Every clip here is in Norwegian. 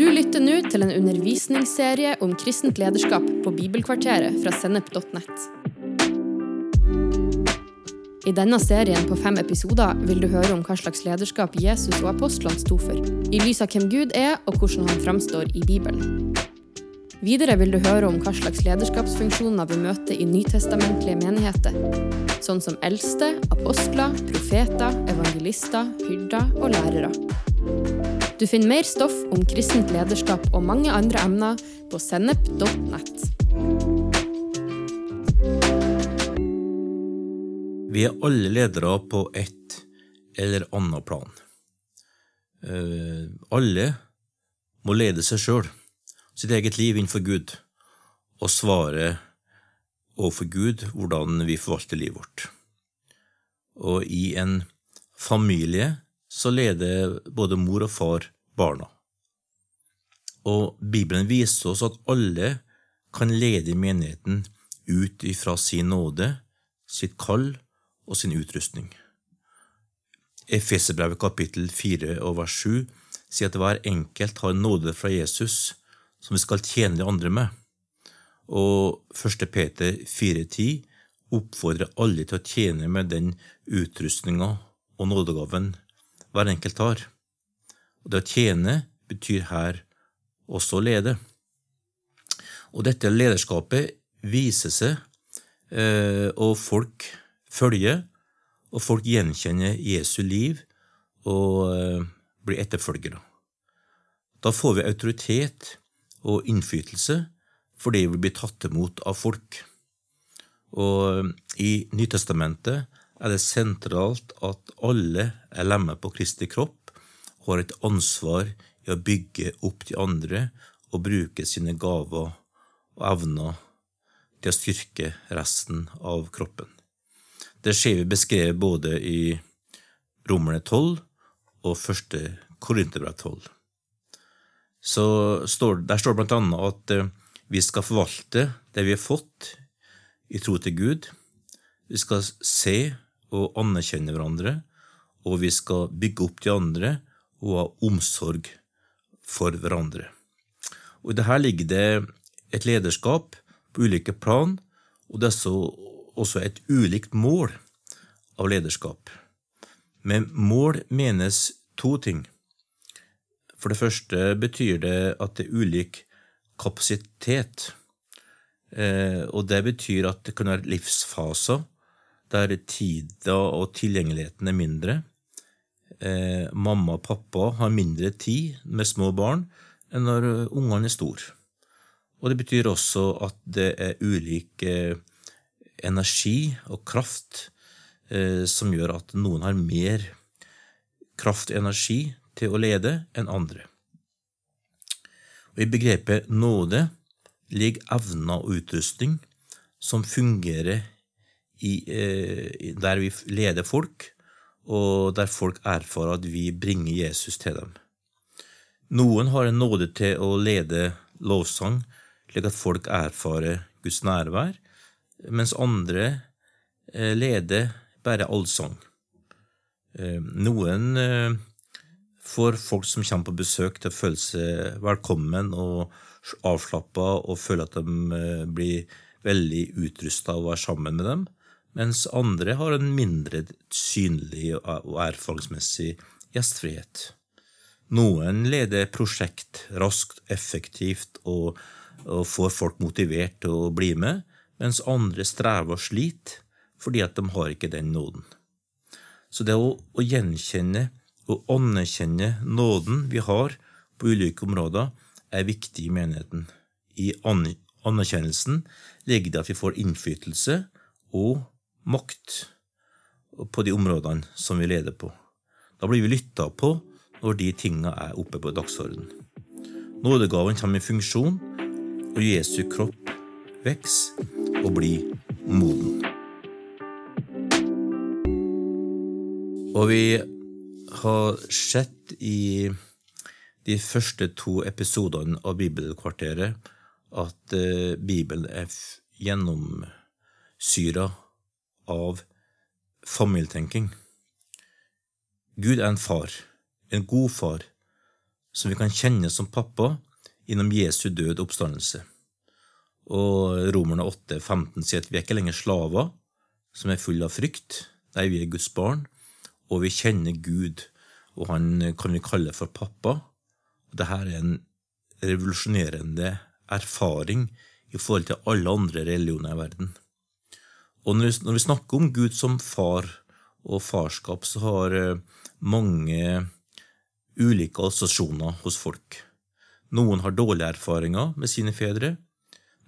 Du lytter nå til en undervisningsserie om kristent lederskap på Bibelkvarteret fra sennep.nett. I denne serien på fem episoder vil du høre om hva slags lederskap Jesus og apostlene sto for, i lys av hvem Gud er og hvordan han framstår i Bibelen. Videre vil du høre om hva slags lederskapsfunksjoner vi møter i nytestamentlige menigheter, sånn som eldste, apostler, profeter, evangelister, hyrder og lærere. Du finner mer stoff om kristent lederskap og mange andre emner på sennep.nett. Vi er alle ledere på et eller annet plan. Eh, alle må lede seg sjøl, sitt eget liv innenfor Gud, og svare overfor Gud hvordan vi forvalter livet vårt. Og i en familie så leder både mor og far barna. Og Bibelen viser oss at alle kan lede menigheten ut ifra sin nåde, sitt kall og sin utrustning. Efeserbrevet kapittel 4 og vers 7 sier at hver enkelt har nåde fra Jesus som vi skal tjene de andre med. Og 1. Peter 4,10 oppfordrer alle til å tjene med den utrustninga og nådegaven hver enkelt har. Og det å tjene betyr her også å lede. Og dette lederskapet viser seg, eh, og folk følger, og folk gjenkjenner Jesu liv og eh, blir etterfølgere. Da får vi autoritet og innflytelse fordi vi blir tatt imot av folk. Og i Nytestamentet er det sentralt at alle er lemmer på Kristi kropp og har et ansvar i å bygge opp de andre og bruke sine gaver og evner til å styrke resten av kroppen. Det ser vi beskrevet både i Romerne 12 og 1. Korinterbrev 12. Så står, der står det blant annet at eh, vi skal forvalte det vi har fått i tro til Gud. Vi skal se og anerkjenne hverandre, og vi skal bygge opp de andre og ha omsorg for hverandre. Og I dette ligger det et lederskap på ulike plan, og det er så også et ulikt mål av lederskap. Med mål menes to ting. For det første betyr det at det er ulik kapasitet. Eh, og det betyr at det kan være livsfaser der tida og tilgjengeligheten er mindre. Eh, mamma og pappa har mindre tid med små barn enn når ungene er store. Og det betyr også at det er ulik eh, energi og kraft eh, som gjør at noen har mer kraft og energi til å lede enn andre. Og I begrepet nåde ligger evner og utrustning som fungerer i, eh, der vi leder folk, og der folk erfarer at vi bringer Jesus til dem. Noen har en nåde til å lede lovsang, slik at folk erfarer Guds nærvær, mens andre eh, leder bare allsang. Eh, noen eh, får folk som kommer på besøk, til å føle seg velkommen og avslappa og føle at de blir veldig utrusta av å være sammen med dem, mens andre har en mindre synlig og erfaringsmessig gjestfrihet. Noen leder prosjekt raskt, effektivt og, og får folk motivert til å bli med, mens andre strever og sliter fordi at de har ikke den nåden. Så det å, å gjenkjenne og anerkjenne nåden vi har på ulike områder, er viktig i menigheten. I anerkjennelsen ligger det at vi får innflytelse og makt på de områdene som vi leder på. Da blir vi lytta på når de tinga er oppe på dagsordenen. Nådegaven kommer i funksjon, og Jesu kropp vokser og blir moden. Og vi har sett i de første to episodene av Bibelkvarteret at eh, Bibelen er gjennomsyra av familietenking. Gud er en far, en god far, som vi kan kjenne som pappa gjennom Jesu død og oppstandelse. Og Romerne 8, 15 sier at vi er ikke lenger slaver som er fulle av frykt. Nei, vi er Guds barn, og vi kjenner Gud, og han kan vi kalle for pappa. Dette er en revolusjonerende erfaring i forhold til alle andre religioner i verden. Og når vi snakker om Gud som far og farskap, så har eh, mange ulike assosiasjoner hos folk. Noen har dårlige erfaringer med sine fedre,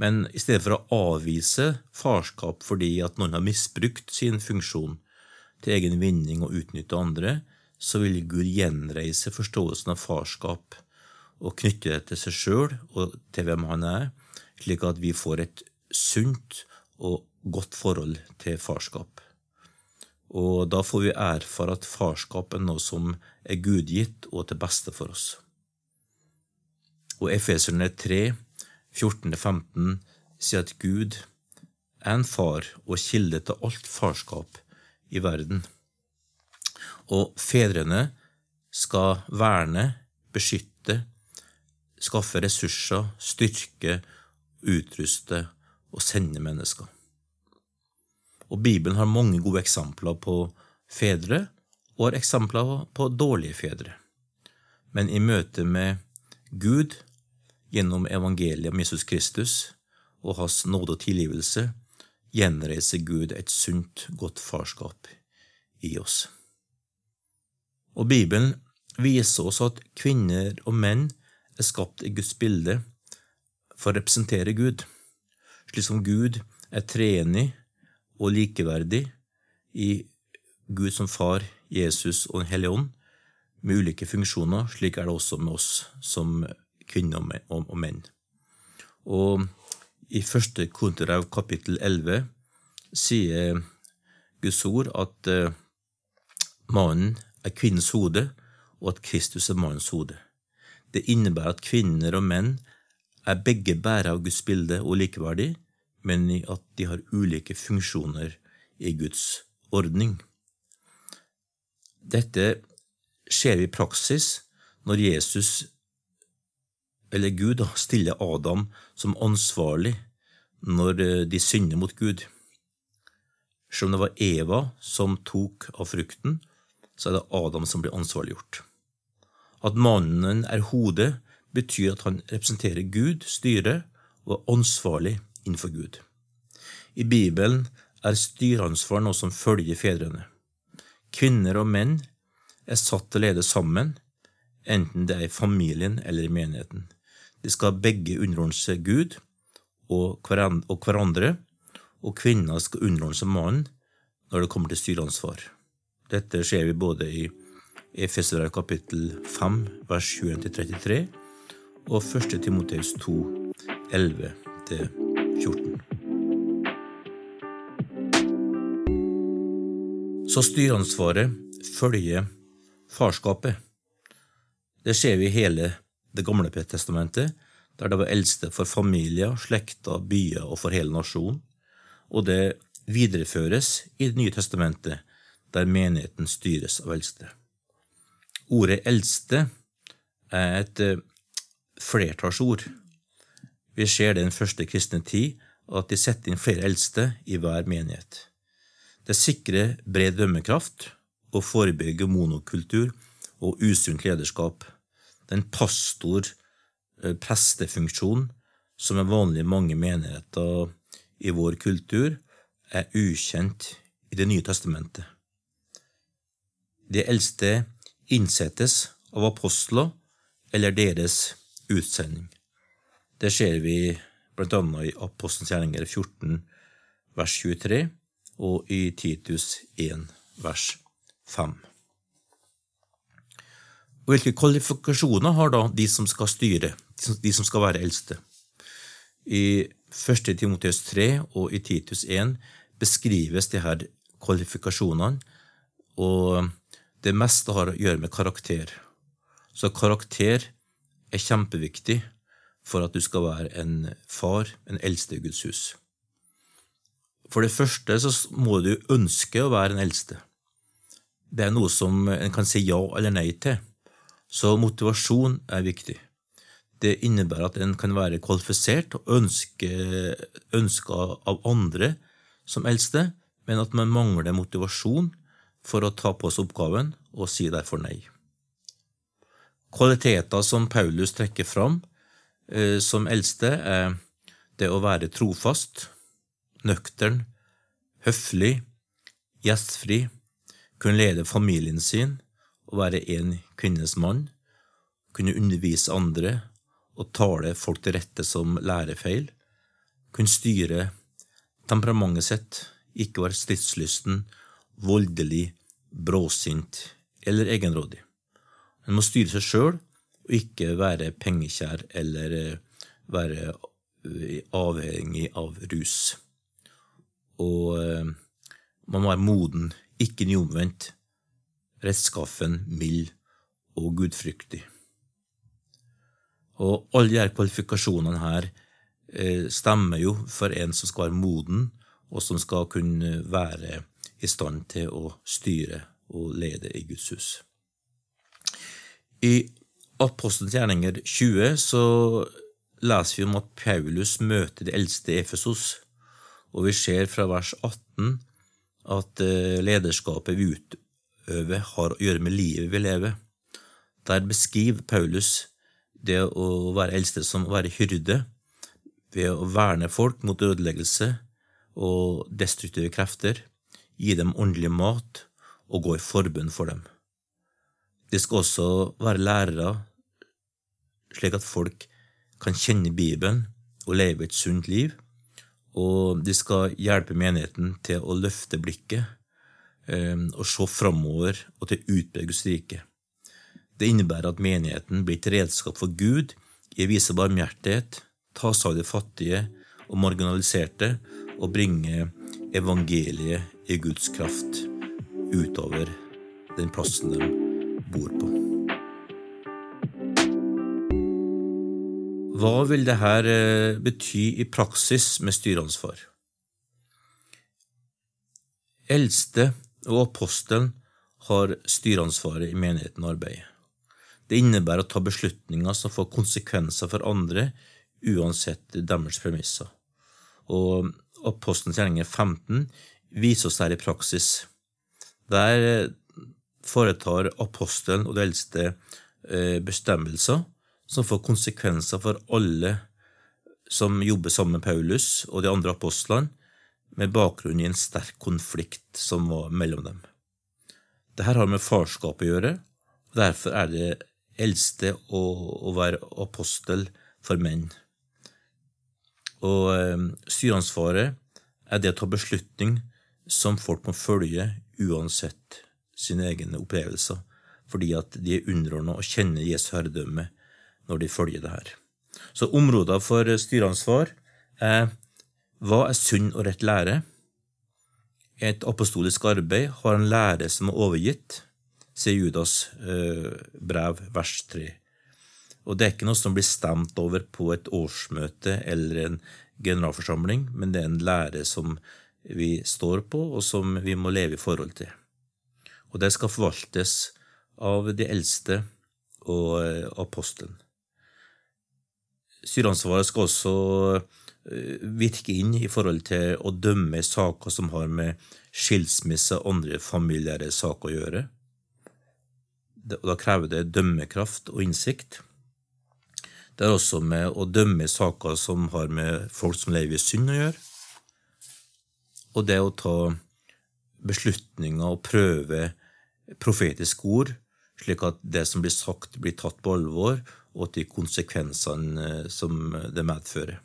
men i stedet for å avvise farskap fordi at noen har misbrukt sin funksjon til egen vinning og utnytte andre, så vil Gud gjenreise forståelsen av farskap og knytte det til seg sjøl og til hvem han er, slik at vi får et sunt og godt forhold til farskap. Og da får vi erfare at farskap er noe som er gudgitt og til beste for oss. Og Efeserne 3, 14-15 sier at Gud er en far og kilde til alt farskap i verden. Og fedrene skal verne, beskytte, skaffe ressurser, styrke, utruste og sende mennesker. Og Bibelen har mange gode eksempler på fedre, og har eksempler på dårlige fedre. Men i møte med Gud gjennom evangeliet om Jesus Kristus og hans nåde og tilgivelse gjenreiser Gud et sunt, godt farskap i oss. Og Bibelen viser oss at kvinner og menn er skapt i Guds bilde for å representere Gud, slik som Gud er treenig og likeverdig i Gud som Far, Jesus og Den hellige ånd, med ulike funksjoner. Slik er det også med oss som kvinner og menn. Og i første Korinterbrev kapittel 11 sier Guds ord at uh, mannen er kvinnens hode, og at Kristus er mannens hode. Det innebærer at kvinner og menn er begge bærere av Guds bilde og likeverdig, men i at de har ulike funksjoner i Guds ordning. Dette skjer i praksis når Jesus, eller Gud, stiller Adam som ansvarlig når eh, de synder mot Gud. Selv om det var Eva som tok av frukten, så er det Adam som blir ansvarliggjort. At mannen er hodet, betyr at han representerer Gud, styret, og er ansvarlig innenfor Gud. I Bibelen er styreansvar noe som følger fedrene. Kvinner og menn er satt til å lede sammen, enten det er i familien eller i menigheten. De skal begge underordne seg Gud og hverandre, og kvinner skal underordne seg mannen når det kommer til styreansvar. Dette ser vi både i Efeser kapittel 5 vers 21-33 og 1. Timoteus 2, 11-14. 14. Så styreansvaret følger farskapet. Det ser vi i hele Det gamle testamentet, der det var eldste for familier, slekter, byer og for hele nasjonen. Og det videreføres i Det nye testamentet, der menigheten styres av eldste. Ordet eldste er et flertallsord vi ser det i den første kristne tid at de setter inn flere eldste i hver menighet. Det sikrer bred dømmekraft og forebygger monokultur og usunt lederskap. Den pastor-prestefunksjon eh, som er vanlig i mange menigheter i vår kultur, er ukjent i Det nye testamentet. De eldste innsettes av apostler eller deres utsending. Det ser vi annet i Apostelens gjerninger 14, vers 23, og i Titus 1, vers 5. Og Hvilke kvalifikasjoner har da de som skal styre, de som skal være eldste? I 1. Timoteus 3 og i Titus 1 beskrives de her kvalifikasjonene, og det meste har å gjøre med karakter. Så karakter er kjempeviktig for at du skal være en far, en eldste i Guds hus. For det første så må du ønske å være en eldste. Det er noe som en kan si ja eller nei til. Så motivasjon er viktig. Det innebærer at en kan være kvalifisert og ønske, ønska av andre som eldste, men at man mangler motivasjon for å ta på seg oppgaven, og sier derfor nei. Kvaliteter som Paulus trekker fram som eldste, er det å være trofast, nøktern, høflig, gjestfri, kunne lede familien sin og være en kvinnes mann, kunne undervise andre og tale folk til rette som lærefeil, kunne styre temperamentet sitt, ikke være stridslysten, voldelig, bråsint eller egenrådig. En må styre seg sjøl og ikke være pengekjær eller eh, være eh, avhengig av rus. Og eh, man må være moden, ikke nyomvendt, rettskaffen, mild og gudfryktig. Og alle disse kvalifikasjonene her stemmer jo for en som skal være moden, og som skal kunne være i stand til å styre og lede i Guds hus. I Apostelens gjerninger 20 så leser vi om at Paulus møter de eldste i Efesos, og vi ser fra vers 18 at eh, lederskapet vi utøver, har å gjøre med livet vi lever. Der beskriver Paulus det å være eldste som å være hyrde, ved å verne folk mot ødeleggelse og destruktive krefter, gi dem åndelig mat og gå i forbund for dem. De skal også være lærere, slik at folk kan kjenne Bibelen og leve et sunt liv. Og de skal hjelpe menigheten til å løfte blikket eh, og se framover og til å utbre Guds rike. Det innebærer at menigheten blir et redskap for Gud i å vise barmhjertighet, ta seg av de fattige og marginaliserte og bringe evangeliet i Guds kraft utover den plassen de bor på. Hva vil dette eh, bety i praksis med styreansvar? Eldste og apostelen har styreansvaret i menigheten og arbeidet. Det innebærer å ta beslutninger som får konsekvenser for andre, uansett deres premisser. Og Apostelens gjerninger 15 viser oss her i praksis. Der foretar apostelen og de eldste eh, bestemmelser som får konsekvenser for alle som jobber sammen med Paulus og de andre apostlene, med bakgrunn i en sterk konflikt som var mellom dem. Dette har med farskap å gjøre, og derfor er det eldste å, å være apostel for menn. Og eh, styreansvaret er det å ta beslutning som folk må følge uansett sine egne opplevelser, fordi at de er underordna og kjenner Jesu herredømme når de følger det her. Så områder for styreansvar er hva er sunn og rett lære? Et apostolisk arbeid har en lære som er overgitt, sier Judas eh, brev, vers 3. Og det er ikke noe som blir stemt over på et årsmøte eller en generalforsamling, men det er en lære som vi står på, og som vi må leve i forhold til og det skal forvaltes av de eldste og eh, Styreansvaret skal også eh, virke inn i forhold til å dømme saker som har med skilsmisse og andre familiære saker å gjøre. Da krever det dømmekraft og innsikt. Det er også med å dømme saker som har med folk som lever i synd å gjøre. Og det å ta beslutninger og prøve profetiske ord, slik at det som blir sagt, blir tatt på alvor, og til konsekvensene eh, som det medfører.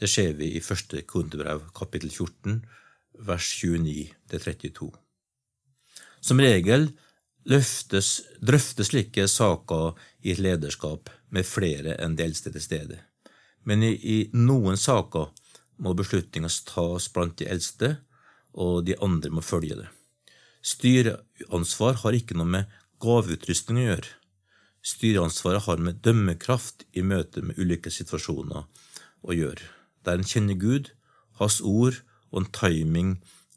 Det ser vi i første kundebrev, kapittel 14, vers 29-32. Som regel løftes, drøftes slike saker i et lederskap med flere enn de eldste til stede. Men i, i noen saker må beslutninger tas blant de eldste, og de andre må følge det. Styreansvar har ikke noe med gaveutrustning å gjøre. Styreansvaret har med dømmekraft i møte med ulike situasjoner å gjøre, der en kjenner Gud, Hans ord og en timing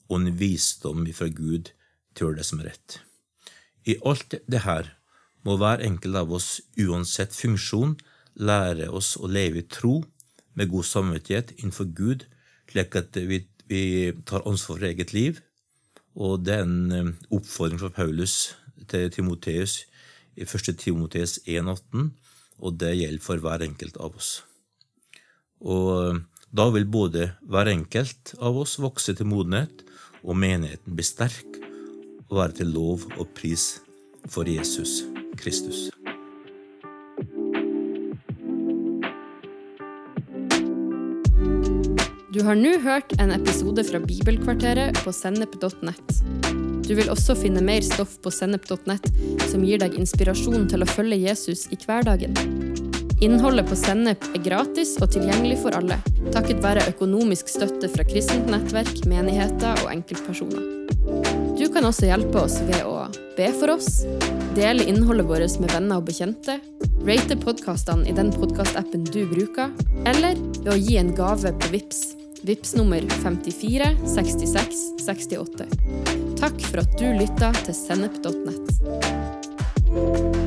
og en visdom fra Gud til å gjøre det som er rett. I alt det her må hver enkelt av oss, uansett funksjon, lære oss å leve i tro med god samvittighet innenfor Gud, slik at vi, vi tar ansvar for eget liv. Og det er en eh, oppfordring fra Paulus til Timoteus i 1. Timoteus 1,18, og det gjelder for hver enkelt av oss. Og eh, da vil både hver enkelt av oss vokse til modenhet, og menigheten bli sterk og være til lov og pris for Jesus Kristus. Du har nå hørt en episode fra Bibelkvarteret på sennep.nett. Du vil også finne mer stoff på sennep.nett som gir deg inspirasjon til å følge Jesus i hverdagen. Innholdet på Sennep er gratis og tilgjengelig for alle, takket være økonomisk støtte fra kristent nettverk, menigheter og enkeltpersoner. Du kan også hjelpe oss ved å be for oss, dele innholdet vårt med venner og bekjente, rate podkastene i den podkastappen du bruker, eller ved å gi en gave på VIPS Vips nummer 54 66 68. Takk for at du lytta til sennep.nett.